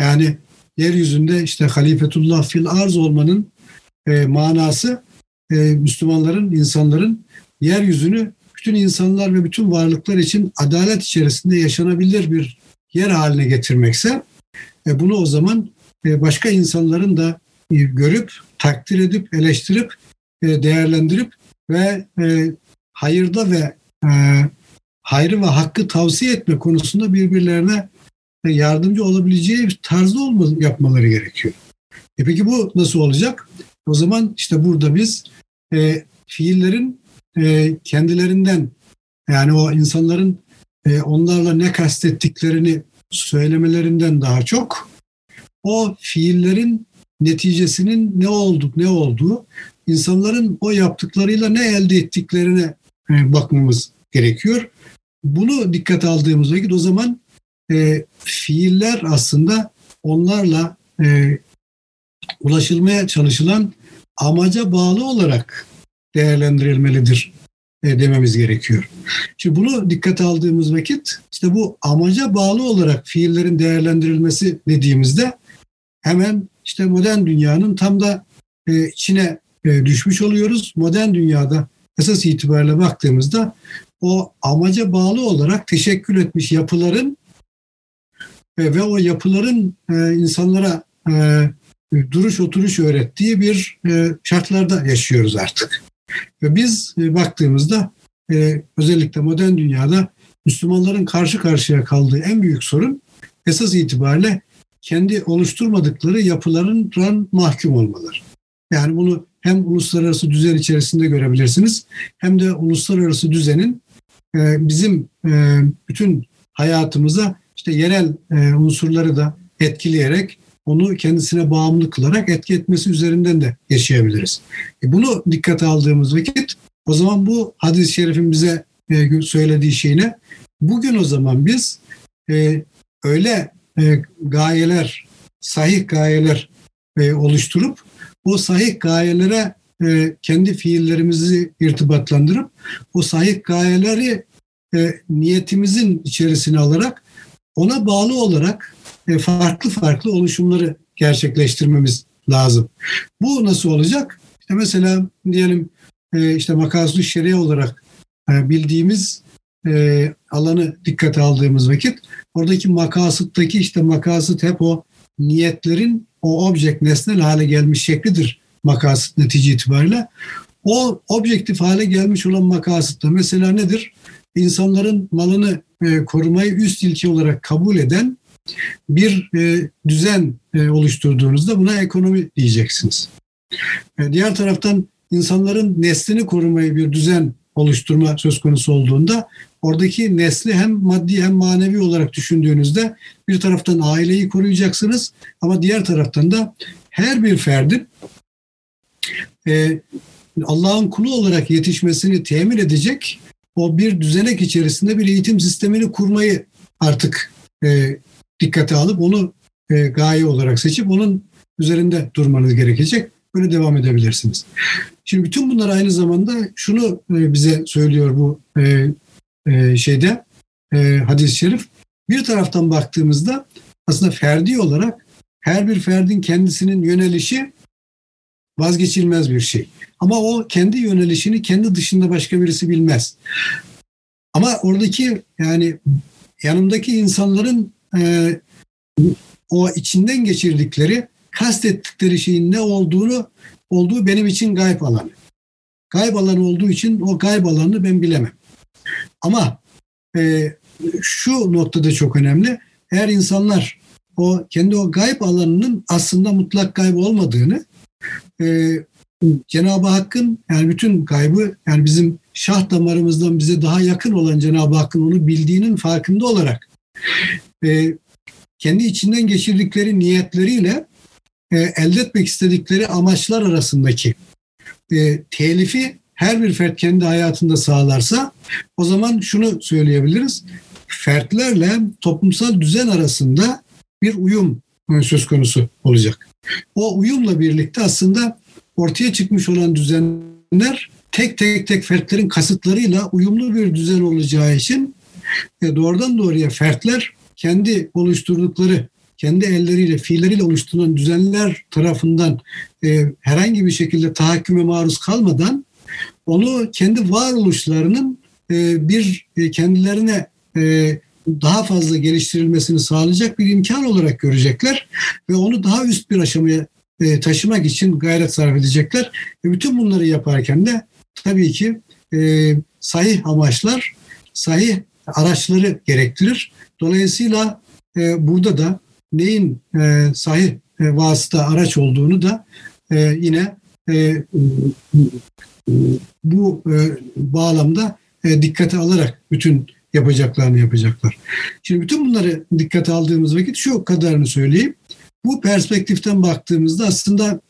yani yeryüzünde işte halifetullah fil arz olmanın e, manası e, Müslümanların, insanların yeryüzünü bütün insanlar ve bütün varlıklar için adalet içerisinde yaşanabilir bir yer haline getirmekse e, bunu o zaman e, başka insanların da e, görüp, takdir edip, eleştirip, e, değerlendirip ve e, hayırda ve hayrı ve hakkı tavsiye etme konusunda birbirlerine yardımcı olabileceği bir tarzda olma, yapmaları gerekiyor. E peki bu nasıl olacak? O zaman işte burada biz e, fiillerin e, kendilerinden yani o insanların e, onlarla ne kastettiklerini söylemelerinden daha çok o fiillerin neticesinin ne olduk ne olduğu insanların o yaptıklarıyla ne elde ettiklerine e, bakmamız gerekiyor. Bunu dikkat aldığımız vakit o zaman e, fiiller aslında onlarla e, ulaşılmaya çalışılan amaca bağlı olarak değerlendirilmelidir e, dememiz gerekiyor. Şimdi bunu dikkate aldığımız vakit işte bu amaca bağlı olarak fiillerin değerlendirilmesi dediğimizde hemen işte modern dünyanın tam da e, içine e, düşmüş oluyoruz. Modern dünyada esas itibariyle baktığımızda o amaca bağlı olarak teşekkül etmiş yapıların e, ve o yapıların e, insanlara e, duruş oturuş öğrettiği bir e, şartlarda yaşıyoruz artık. Ve biz e, baktığımızda e, özellikle modern dünyada Müslümanların karşı karşıya kaldığı en büyük sorun esas itibariyle kendi oluşturmadıkları yapıların mahkum olmaları. Yani bunu hem uluslararası düzen içerisinde görebilirsiniz hem de uluslararası düzenin e, bizim e, bütün hayatımıza işte yerel e, unsurları da etkileyerek onu kendisine bağımlı kılarak etki etmesi üzerinden de yaşayabiliriz. Bunu dikkate aldığımız vakit o zaman bu hadis-i şerifin bize söylediği şeyine bugün o zaman biz öyle e, gayeler, sahih gayeler e, oluşturup o sahih gayelere e, kendi fiillerimizi irtibatlandırıp o sahih gayeleri e, niyetimizin içerisine alarak ona bağlı olarak e, farklı farklı oluşumları gerçekleştirmemiz lazım. Bu nasıl olacak? İşte mesela diyelim e, işte makaslı şeria olarak e, bildiğimiz alanı dikkate aldığımız vakit oradaki makasıttaki işte makasıt hep o niyetlerin o objekt nesnel hale gelmiş şeklidir makasıt netice itibariyle. O objektif hale gelmiş olan makasıtta mesela nedir? İnsanların malını korumayı üst ilke olarak kabul eden bir e, düzen e, oluşturduğunuzda buna ekonomi diyeceksiniz. E, diğer taraftan insanların neslini korumayı bir düzen oluşturma söz konusu olduğunda oradaki nesli hem maddi hem manevi olarak düşündüğünüzde bir taraftan aileyi koruyacaksınız ama diğer taraftan da her bir ferdin e, Allah'ın kulu olarak yetişmesini temin edecek o bir düzenek içerisinde bir eğitim sistemini kurmayı artık e, dikkate alıp onu e, gaye olarak seçip onun üzerinde durmanız gerekecek. Böyle devam edebilirsiniz. Şimdi bütün bunlar aynı zamanda şunu e, bize söylüyor bu e, şeyde e, hadis-i şerif. Bir taraftan baktığımızda aslında ferdi olarak her bir ferdin kendisinin yönelişi vazgeçilmez bir şey. Ama o kendi yönelişini kendi dışında başka birisi bilmez. Ama oradaki yani yanımdaki insanların e, o içinden geçirdikleri, kastettikleri şeyin ne olduğunu olduğu benim için gayb alanı. Gayb alanı olduğu için o gayb alanını ben bilemem. Ama e, şu noktada çok önemli. Eğer insanlar o kendi o gayb alanının aslında mutlak gayb olmadığını e, Cenab-ı Hakk'ın yani bütün gaybı yani bizim şah damarımızdan bize daha yakın olan Cenab-ı Hakk'ın onu bildiğinin farkında olarak e, kendi içinden geçirdikleri niyetleriyle e, elde etmek istedikleri amaçlar arasındaki e, telifi her bir fert kendi hayatında sağlarsa o zaman şunu söyleyebiliriz. Fertlerle toplumsal düzen arasında bir uyum söz konusu olacak. O uyumla birlikte aslında ortaya çıkmış olan düzenler tek tek tek fertlerin kasıtlarıyla uyumlu bir düzen olacağı için e, doğrudan doğruya fertler kendi oluşturdukları kendi elleriyle, fiilleriyle oluşturulan düzenler tarafından e, herhangi bir şekilde tahakküme maruz kalmadan onu kendi varoluşlarının e, bir e, kendilerine e, daha fazla geliştirilmesini sağlayacak bir imkan olarak görecekler ve onu daha üst bir aşamaya e, taşımak için gayret sarf edecekler. Ve bütün bunları yaparken de tabii ki e, sahih amaçlar, sahih araçları gerektirir. Dolayısıyla e, burada da neyin e, sahih e, vasıta araç olduğunu da e, yine e, bu e, bağlamda e, dikkate alarak bütün yapacaklarını yapacaklar. Şimdi bütün bunları dikkate aldığımız vakit şu kadarını söyleyeyim. Bu perspektiften baktığımızda aslında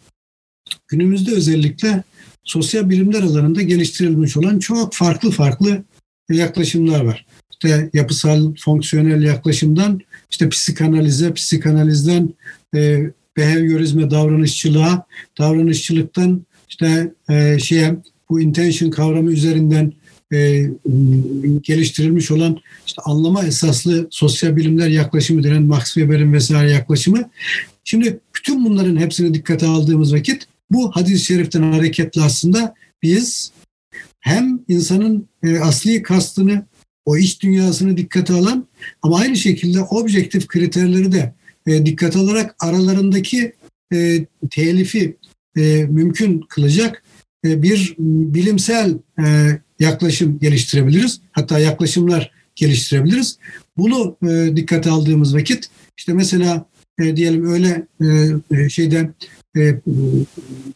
günümüzde özellikle sosyal bilimler alanında geliştirilmiş olan çok farklı farklı yaklaşımlar var. İşte yapısal, fonksiyonel yaklaşımdan işte psikanalize, psikanalizden e, behaviorizme, davranışçılığa, davranışçılıktan işte e, şeye bu intention kavramı üzerinden e, geliştirilmiş olan işte anlama esaslı sosyal bilimler yaklaşımı denen Max Weber'in vesaire yaklaşımı. Şimdi bütün bunların hepsini dikkate aldığımız vakit bu hadis-i şeriften hareketle aslında biz hem insanın e, asli kastını, o iç dünyasını dikkate alan ama aynı şekilde objektif kriterleri de e, dikkate alarak aralarındaki e, telifi e, mümkün kılacak e, bir bilimsel e, yaklaşım geliştirebiliriz. Hatta yaklaşımlar geliştirebiliriz. Bunu e, dikkate aldığımız vakit işte mesela e, diyelim öyle e, e şeyde e,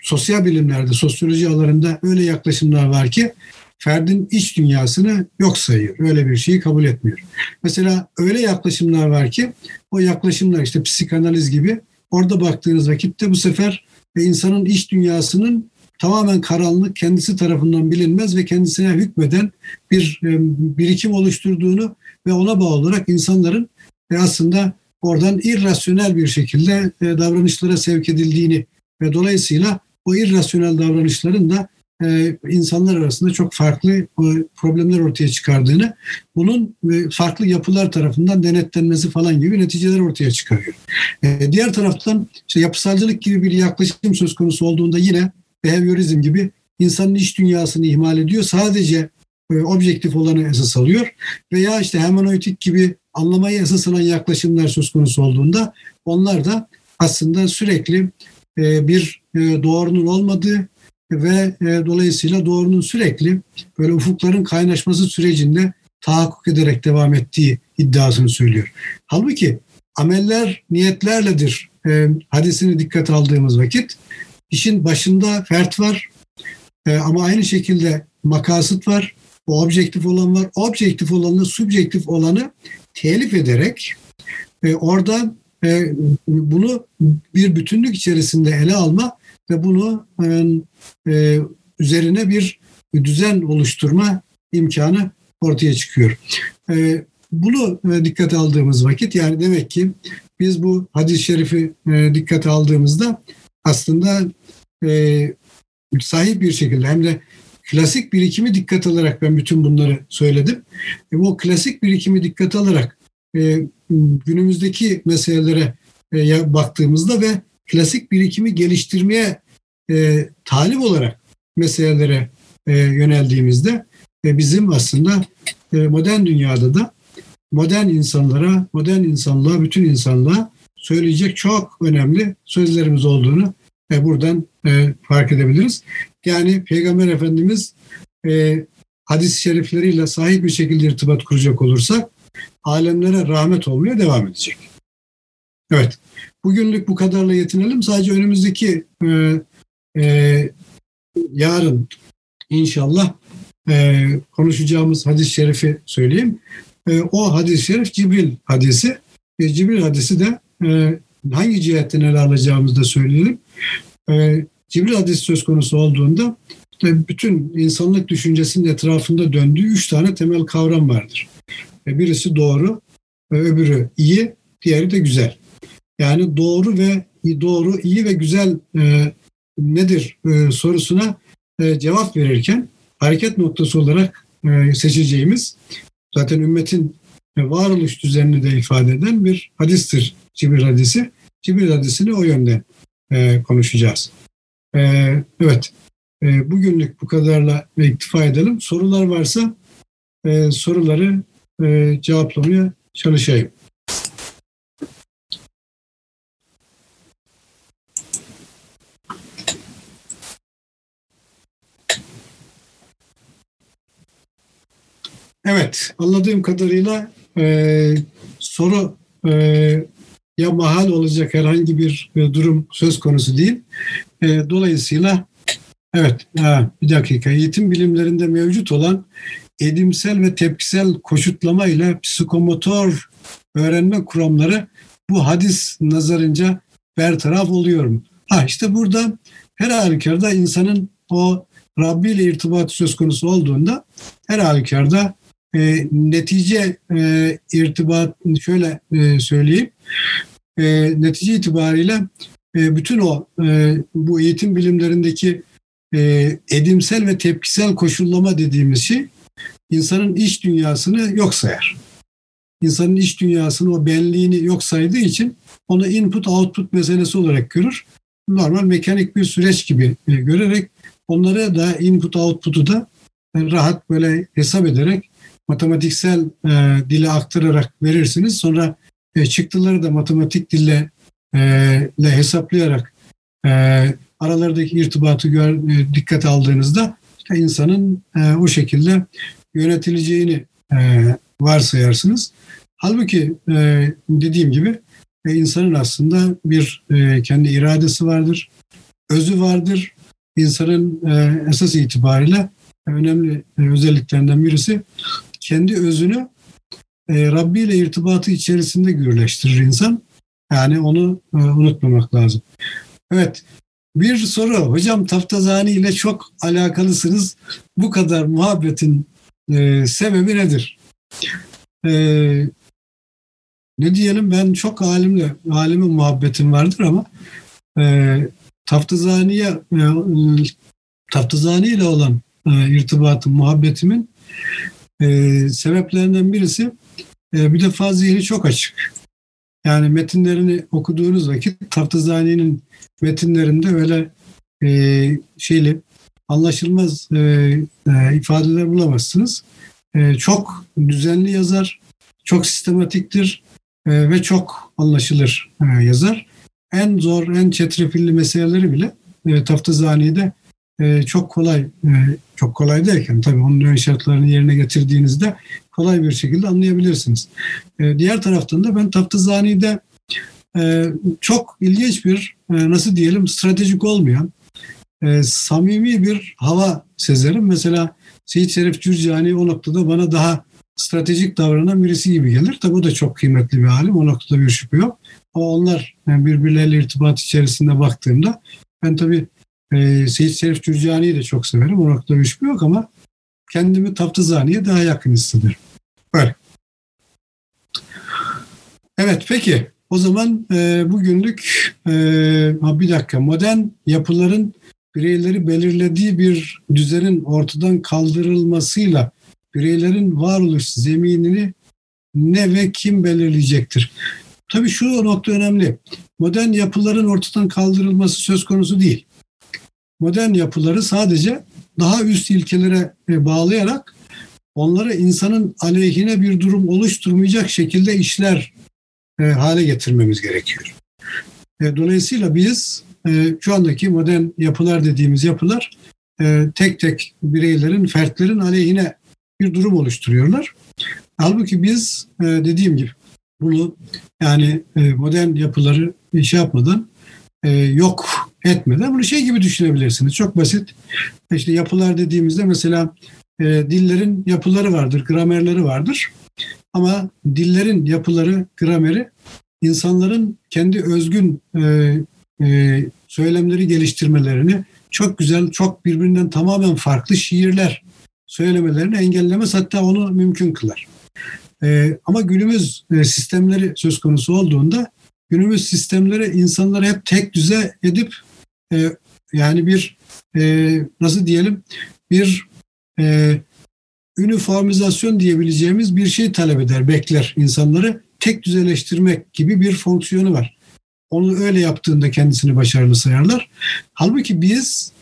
sosyal bilimlerde, sosyoloji alanında öyle yaklaşımlar var ki ferdin iç dünyasını yok sayıyor. Öyle bir şeyi kabul etmiyor. Mesela öyle yaklaşımlar var ki o yaklaşımlar işte psikanaliz gibi orada baktığınız vakitte bu sefer insanın iç dünyasının tamamen karanlık, kendisi tarafından bilinmez ve kendisine hükmeden bir e, birikim oluşturduğunu ve ona bağlı olarak insanların e, aslında oradan irrasyonel bir şekilde e, davranışlara sevk edildiğini ve dolayısıyla o irrasyonel davranışların da insanlar arasında çok farklı problemler ortaya çıkardığını, bunun farklı yapılar tarafından denetlenmesi falan gibi neticeler ortaya çıkarıyor. Diğer taraftan işte yapısalcılık gibi bir yaklaşım söz konusu olduğunda yine behaviorizm gibi insanın iç dünyasını ihmal ediyor. Sadece e, objektif olanı esas alıyor. Veya işte hermeneutik gibi anlamayı esas alan yaklaşımlar söz konusu olduğunda onlar da aslında sürekli e, bir e, doğrunun olmadığı ve e, dolayısıyla doğrunun sürekli böyle ufukların kaynaşması sürecinde tahakkuk ederek devam ettiği iddiasını söylüyor. Halbuki ameller niyetlerledir e, hadisini dikkat aldığımız vakit İşin başında fert var e, ama aynı şekilde makasıt var. O objektif olan var. Objektif olanı, subjektif olanı telif ederek e, orada e, bunu bir bütünlük içerisinde ele alma ve bunu e, e, üzerine bir düzen oluşturma imkanı ortaya çıkıyor. E, bunu e, dikkate aldığımız vakit yani demek ki biz bu hadis-i şerifi e, dikkate aldığımızda aslında sahip bir şekilde hem de klasik birikimi dikkat alarak ben bütün bunları söyledim. E, o klasik birikimi dikkat alarak e, günümüzdeki meselelere e, baktığımızda ve klasik birikimi geliştirmeye e, talip olarak meselelere e, yöneldiğimizde e, bizim aslında e, modern dünyada da modern insanlara, modern insanlığa, bütün insanlığa söyleyecek çok önemli sözlerimiz olduğunu e, buradan e, fark edebiliriz. Yani Peygamber Efendimiz e, hadis-i şerifleriyle sahip bir şekilde irtibat kuracak olursak alemlere rahmet olmaya devam edecek. Evet, bugünlük bu kadarla yetinelim. Sadece önümüzdeki e, e, yarın inşallah e, konuşacağımız hadis-i şerifi söyleyeyim. E, o hadis-i şerif Cibril hadisi. E, Cibril hadisi de e, hangi cihetten ele alacağımızı da söyleyelim. E, Cibril hadisi söz konusu olduğunda işte bütün insanlık düşüncesinin etrafında döndüğü üç tane temel kavram vardır. E, birisi doğru, e, öbürü iyi, diğeri de güzel. Yani doğru ve doğru, iyi ve güzel e, nedir e, sorusuna e, cevap verirken hareket noktası olarak e, seçeceğimiz zaten ümmetin varoluş düzenini de ifade eden bir hadistir Cibril hadisi. Cibril hadisini o yönde e, konuşacağız. E, evet, e, bugünlük bu kadarla iktifa edelim. Sorular varsa e, soruları e, cevaplamaya çalışayım. Evet, anladığım kadarıyla e, soru e, ya mahal olacak herhangi bir e, durum söz konusu değil. E, dolayısıyla evet, ha, bir dakika. Eğitim bilimlerinde mevcut olan edimsel ve tepkisel koşutlama ile psikomotor öğrenme kuramları bu hadis nazarınca bertaraf oluyor mu? Ha işte burada her halükarda insanın o Rabbi ile irtibatı söz konusu olduğunda her halükarda e, netice e, irtibat şöyle e, söyleyeyim. E, netice itibariyle e, bütün o e, bu eğitim bilimlerindeki e, edimsel ve tepkisel koşullama dediğimiz şey insanın iç dünyasını yok sayar. İnsanın iç dünyasını, o benliğini yok saydığı için onu input output meselesi olarak görür. Normal mekanik bir süreç gibi e, görerek onları da input output'u da rahat böyle hesap ederek matematiksel e, dile aktararak verirsiniz. Sonra e, çıktıları da matematik dille e, ile hesaplayarak e, aralardaki irtibatı gör, e, dikkat aldığınızda işte insanın e, o şekilde yönetileceğini e, varsayarsınız. Halbuki e, dediğim gibi e, insanın aslında bir e, kendi iradesi vardır, özü vardır. İnsanın e, esas itibariyle önemli e, özelliklerinden birisi kendi özünü e, Rabbi ile irtibatı içerisinde gürleştirir insan. Yani onu e, unutmamak lazım. Evet, bir soru. Hocam Taftazani ile çok alakalısınız. Bu kadar muhabbetin e, sebebi nedir? E, ne diyelim ben çok alimle, alimin muhabbetim vardır ama e, Taftazani'ye e, Taftazani ile olan e, irtibatım, muhabbetimin e, sebeplerinden birisi e, bir defa zihni çok açık. Yani metinlerini okuduğunuz vakit Taftazani'nin metinlerinde öyle e, şeyli anlaşılmaz e, e, ifadeler bulamazsınız. E, çok düzenli yazar, çok sistematiktir e, ve çok anlaşılır e, yazar. En zor, en çetrefilli meseleleri bile e, Taftazani'de e, çok kolay, e, çok kolay derken tabii onun ön şartlarını yerine getirdiğinizde kolay bir şekilde anlayabilirsiniz. E, diğer taraftan da ben Taftazani'de e, çok ilginç bir, e, nasıl diyelim, stratejik olmayan, e, samimi bir hava sezerim. Mesela Seyit Şerif Cürcani o noktada bana daha stratejik davranan birisi gibi gelir. Tabi o da çok kıymetli bir alim. O noktada bir şüphe yok. Ama onlar yani birbirleriyle irtibat içerisinde baktığımda ben tabii e, Seyit Şerif Cürcani'yi de çok severim. O noktada bir yok ama kendimi Taftızani'ye daha yakın hissederim. Böyle. Evet peki o zaman e, bugünlük e, bir dakika modern yapıların bireyleri belirlediği bir düzenin ortadan kaldırılmasıyla bireylerin varoluş zeminini ne ve kim belirleyecektir? Tabii şu nokta önemli. Modern yapıların ortadan kaldırılması söz konusu değil modern yapıları sadece daha üst ilkelere e, bağlayarak onları insanın aleyhine bir durum oluşturmayacak şekilde işler e, hale getirmemiz gerekiyor. E, dolayısıyla biz şu andaki modern yapılar dediğimiz yapılar tek tek bireylerin, fertlerin aleyhine bir durum oluşturuyorlar. Halbuki biz dediğim gibi bunu yani modern yapıları şey yapmadan yok etmeden bunu şey gibi düşünebilirsiniz. Çok basit. İşte yapılar dediğimizde mesela e, dillerin yapıları vardır, gramerleri vardır. Ama dillerin yapıları, grameri insanların kendi özgün e, e, söylemleri geliştirmelerini çok güzel, çok birbirinden tamamen farklı şiirler söylemelerini engellemez hatta onu mümkün kılar. E, ama günümüz e, sistemleri söz konusu olduğunda günümüz sistemleri insanları hep tek düze edip e, yani bir e, nasıl diyelim bir e, üniformizasyon diyebileceğimiz bir şey talep eder, bekler insanları tek düzeleştirmek gibi bir fonksiyonu var. Onu öyle yaptığında kendisini başarılı sayarlar. Halbuki biz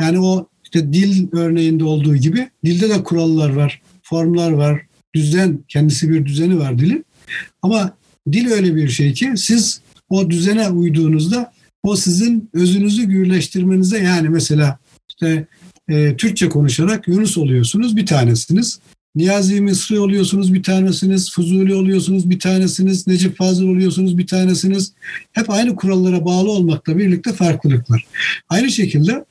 yani o işte dil örneğinde olduğu gibi dilde de kurallar var, formlar var, düzen, kendisi bir düzeni var dilin. Ama dil öyle bir şey ki siz o düzene uyduğunuzda o sizin özünüzü gürleştirmenize yani mesela işte e, Türkçe konuşarak Yunus oluyorsunuz bir tanesiniz. Niyazi Mısri oluyorsunuz bir tanesiniz, Fuzuli oluyorsunuz bir tanesiniz, Necip Fazıl oluyorsunuz bir tanesiniz. Hep aynı kurallara bağlı olmakla birlikte farklılıklar. Aynı şekilde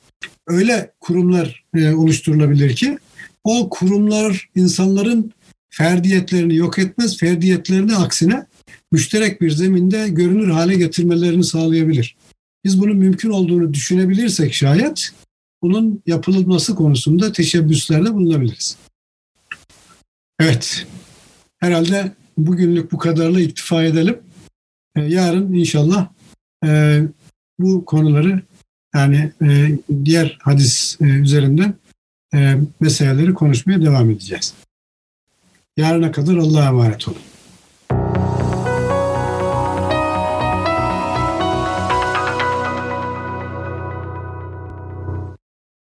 öyle kurumlar e, oluşturulabilir ki o kurumlar insanların ferdiyetlerini yok etmez, ferdiyetlerini aksine müşterek bir zeminde görünür hale getirmelerini sağlayabilir. Biz bunun mümkün olduğunu düşünebilirsek şayet bunun yapılması konusunda teşebbüslerde bulunabiliriz. Evet, herhalde bugünlük bu kadarla iktifa edelim. Ee, yarın inşallah e, bu konuları yani e, diğer hadis e, üzerinden meseleleri konuşmaya devam edeceğiz. Yarına kadar Allah'a emanet olun.